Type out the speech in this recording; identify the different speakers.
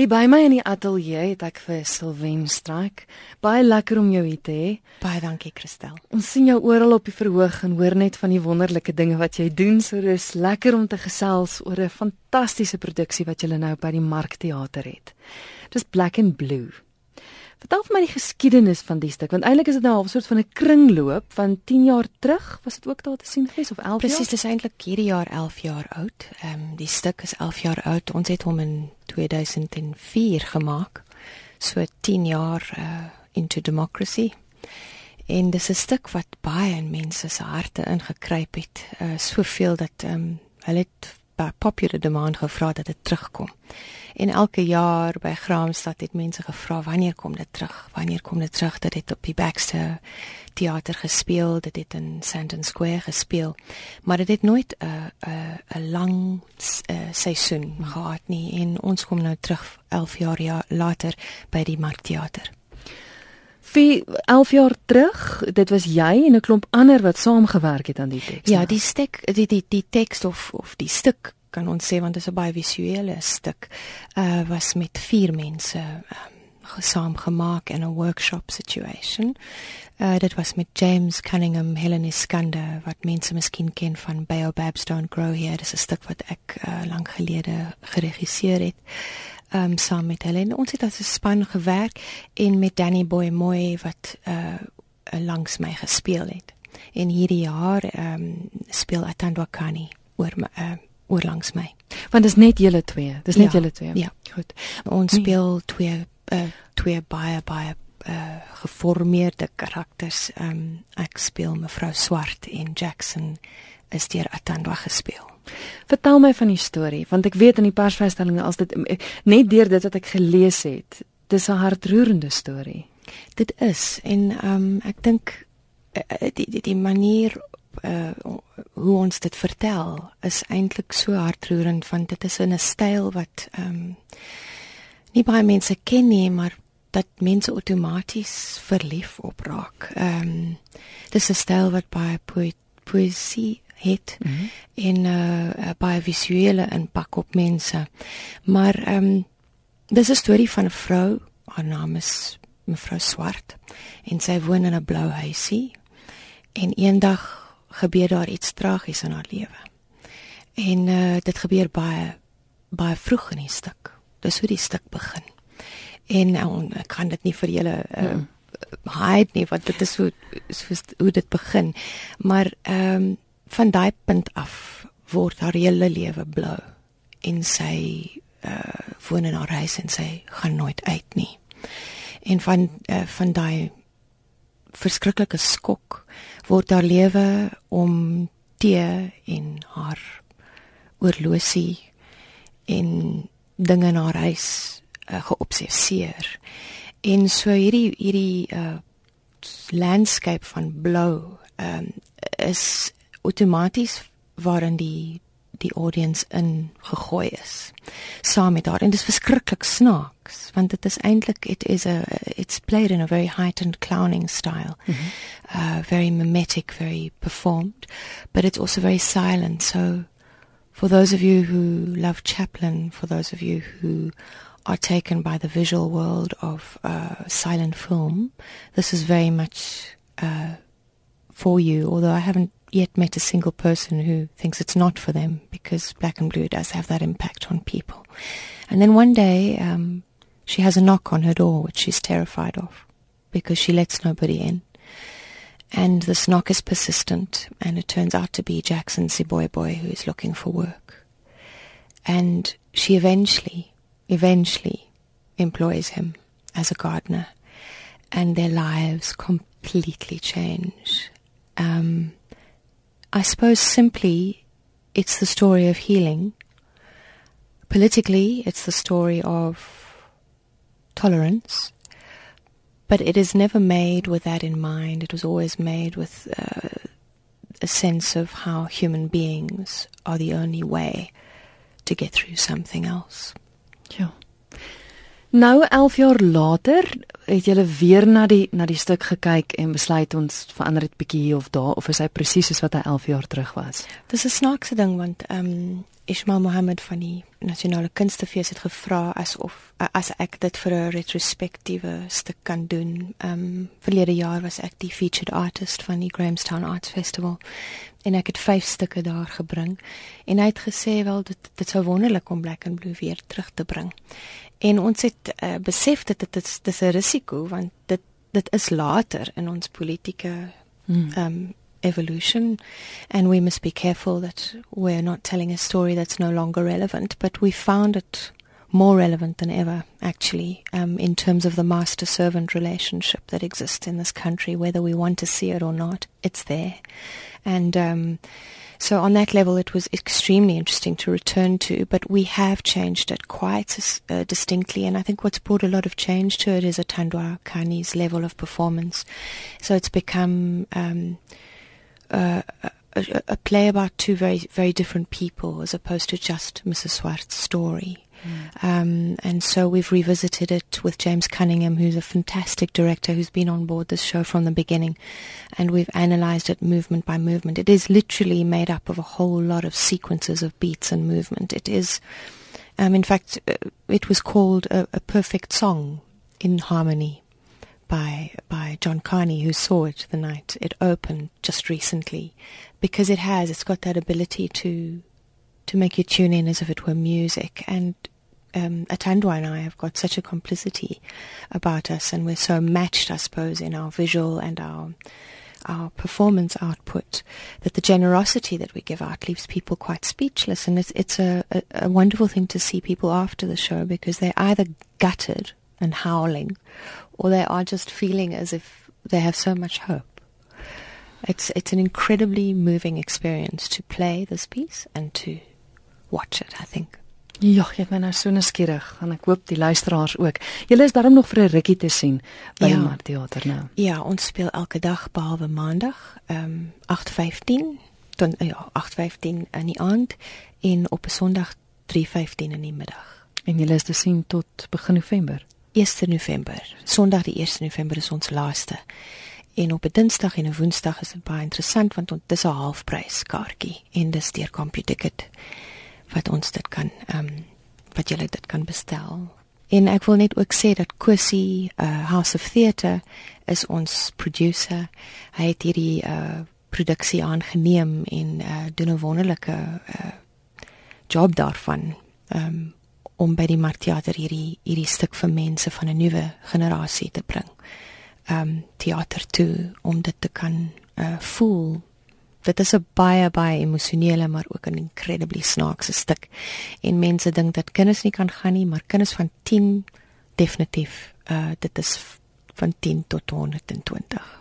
Speaker 1: Hier by my in die ateljee het ek vir Silwen Stryk. Baie lekker om jou hier te hê.
Speaker 2: Baie dankie, Christel.
Speaker 1: Ons sien jou oral op die verhoog en hoor net van die wonderlike dinge wat jy doen. So dis lekker om te gesels oor 'n fantastiese produksie wat jy nou by die Markteater het. Dis Black and Blue. Vertel vir my die geskiedenis van die stuk want eintlik is dit nou 'n soort van 'n kringloop van 10 jaar terug was dit ook daar te sien gewees of 11
Speaker 2: Precies,
Speaker 1: jaar?
Speaker 2: Presies, dis eintlik hierdie jaar 11 jaar oud. Ehm um, die stuk is 11 jaar oud. Ons het hom in 2004 gemaak. So 10 jaar uh into democracy. En dis 'n stuk wat baie in mense se harte ingekruip het. Uh soveel dat ehm um, hulle het popular demand gevra dat dit terugkom. En elke jaar by Graamsstad het mense gevra wanneer kom dit terug? Wanneer kom dit terug? Dit het op die Baxter teater gespeel, dit het in Sandton Square gespeel. Maar dit het nooit 'n 'n 'n lang uh, seisoen gehad nie en ons kom nou terug 11 jaar jaar later by die Markteater.
Speaker 1: Vir 11 jaar terug, dit was jy en 'n klomp ander wat saamgewerk het aan die teks.
Speaker 2: Ja, die stuk die die die teks of of die stuk kan ons sê want dit is 'n baie visuele stuk. Uh was met vier mense um, saam gemaak in 'n workshop situation. Uh dit was met James Cunningham, Helen Iskander wat mense miskien ken van Baobabs Don't Grow Here. Dis 'n stuk wat ek uh, lank gelede geregisseer het. Um saam met Helen. Ons het as 'n span gewerk en met Danny Boy Moy wat uh langs my gespeel het. En hierdie jaar um speel Atandwa Kani oor my uh, oor langs my.
Speaker 1: Want dit is net julle twee. Dis net
Speaker 2: ja,
Speaker 1: julle twee.
Speaker 2: Ja.
Speaker 1: Goed.
Speaker 2: Ons nee. speel nee. twee uh, twee baie baie uh, geformeerde karakters. Um ek speel mevrou Swart en Jackson is deur Atandwa gespeel.
Speaker 1: Vertel my van die storie want ek weet in die persvrystellings as dit net deur dit wat ek gelees het, dis 'n hartroerende storie.
Speaker 2: Dit is en um ek dink uh, die, die die manier uh hoe ons dit vertel is eintlik so hartroerend want dit is in 'n styl wat ehm um, nie baie mense ken nie maar dat mense outomaties verlief op raak. Ehm um, dis 'n styl wat baie poe poesie het mm -hmm. en uh baie visuele impak op mense. Maar ehm um, dis 'n storie van 'n vrou, haar naam is mevrou Swart en sy woon in 'n blou huisie en eendag gebeur daar iets tragies in haar lewe. En uh dit gebeur baie baie vroeg in die stuk. Dis hoe die stuk begin. En uh, ek kan dit nie vir julle uh hmm. hide nie want dit is hoe soos hoe dit begin. Maar ehm um, van daai punt af word haar hele lewe blou en sy uh woon in haar huis en sy gaan nooit uit nie. En van uh, van daai verskriklike skok word haar lewe om tee en haar oorlosie en dinge in haar huis uh, geobsesseer. En so hierdie hierdie uh landscape van blou um is outomaties waarin die die audience in gegooi is saam met haar. En dit is verskriklik snaaks want dit is eintlik it is a it's played in a very heightened clowning style. Mm -hmm. uh very mimetic very performed but it's also very silent. So for those of you who love Chaplin for those of you who are taken by the visual world of uh silent film this is very much uh for you although I haven't yet met a single person who thinks it's not for them because black and blue does have that impact on people. And then one day, um, she has a knock on her door, which she's terrified of because she lets nobody in. And this knock is persistent, and it turns out to be Jackson Siboy Boy who is looking for work. And she eventually, eventually employs him as a gardener, and their lives completely change. Um, I suppose simply it's the story of healing. Politically, it's the story of tolerance. But it is never made with that in mind. It was always made with uh, a sense of how human beings are the only way to get through something else.
Speaker 1: Ja. Nou 11 jaar later het julle weer na die na die stuk gekyk en besluit ons verander dit bietjie hier of daar of is hy presies soos wat hy 11 jaar terug was.
Speaker 2: Dis 'n snaakse ding want ehm um, Ismail Mohammed van die Nasionale Kunstefees het gevra asof as ek dit vir 'n retrospektiewe stuk kan doen. Ehm um, verlede jaar was ek die featured artist van die Grahamstown Arts Festival en ek het vyf stukke daar gebring en hy het gesê wel dit dit sou wonderlik om Black and Blue weer terug te bring. En ons het uh, besef dat dit is dis 'n risiko want dit dit is later in ons politieke hmm. ehm um, evolution. And we must be careful that we're not telling a story that's no longer relevant but we found it more relevant than ever actually um, in terms of the master servant relationship that exists in this country whether we want to see it or not it's there. And um, so on that level it was extremely interesting to return to but we have changed it quite uh, distinctly and I think what's brought a lot of change to it is a Atandwa Kani's level of performance. So it's become um, uh, a, a, play about two very very different people as opposed to just Mrs. Swart's story. Mm. Um, and so we've revisited it with James Cunningham, who's a fantastic director who's been on board this show from the beginning, and we've analyzed it movement by movement. It is literally made up of a whole lot of sequences of beats and movement. It is, um, in fact, uh, it was called a, a perfect song in harmony by by John Carney, who saw it the night it opened just recently, because it has it's got that ability to to make you tune in as if it were music. And um, Atandwa and I have got such a complicity about us, and we're so matched, I suppose, in our visual and our our performance output that the generosity that we give out leaves people quite speechless and it's it's a, a, a wonderful thing to see people after the show because they're either gutted and howling or they are just feeling as if they have so much hope. It's it's an incredibly moving experience to play this piece and to watch it, I think.
Speaker 1: Ja, ek ben nou so nuuskierig en ek hoop die luisteraars ook. Julle is daarom nog vir 'n rukkie te sien by ja. die Markteater nou.
Speaker 2: Ja, ons speel elke dag behalwe Maandag, ehm um, 8:15 dan ja, 8:15 in die aand en op 'n Sondag 3:15 in die middag.
Speaker 1: En julle is te sien tot begin November.
Speaker 2: 1 November. Sondag die 1 November is ons laaste. En op 'n Dinsdag en 'n Woensdag is dit baie interessant want dit is 'n halfprys kaartjie en dis deur CompuTicket wat ons dit kan ehm um, wat jy dit kan bestel. En ek wil net ook sê dat Kusi uh, House of Theatre is ons producer. Hy het hierdie uh, produksie aangeneem en uh, doen 'n wonderlike uh, job daarvan. Ehm um, om by die Markteater hierdie hierdie stuk vir mense van 'n nuwe generasie te bring. Ehm um, teater toe om dit te kan uh, voel. Dit is 'n baie baie emosionele maar ook 'n incredibly snaakse stuk. En mense dink dat kinders nie kan gaan nie, maar kinders van 10 definitief uh dit is van 10 tot 120.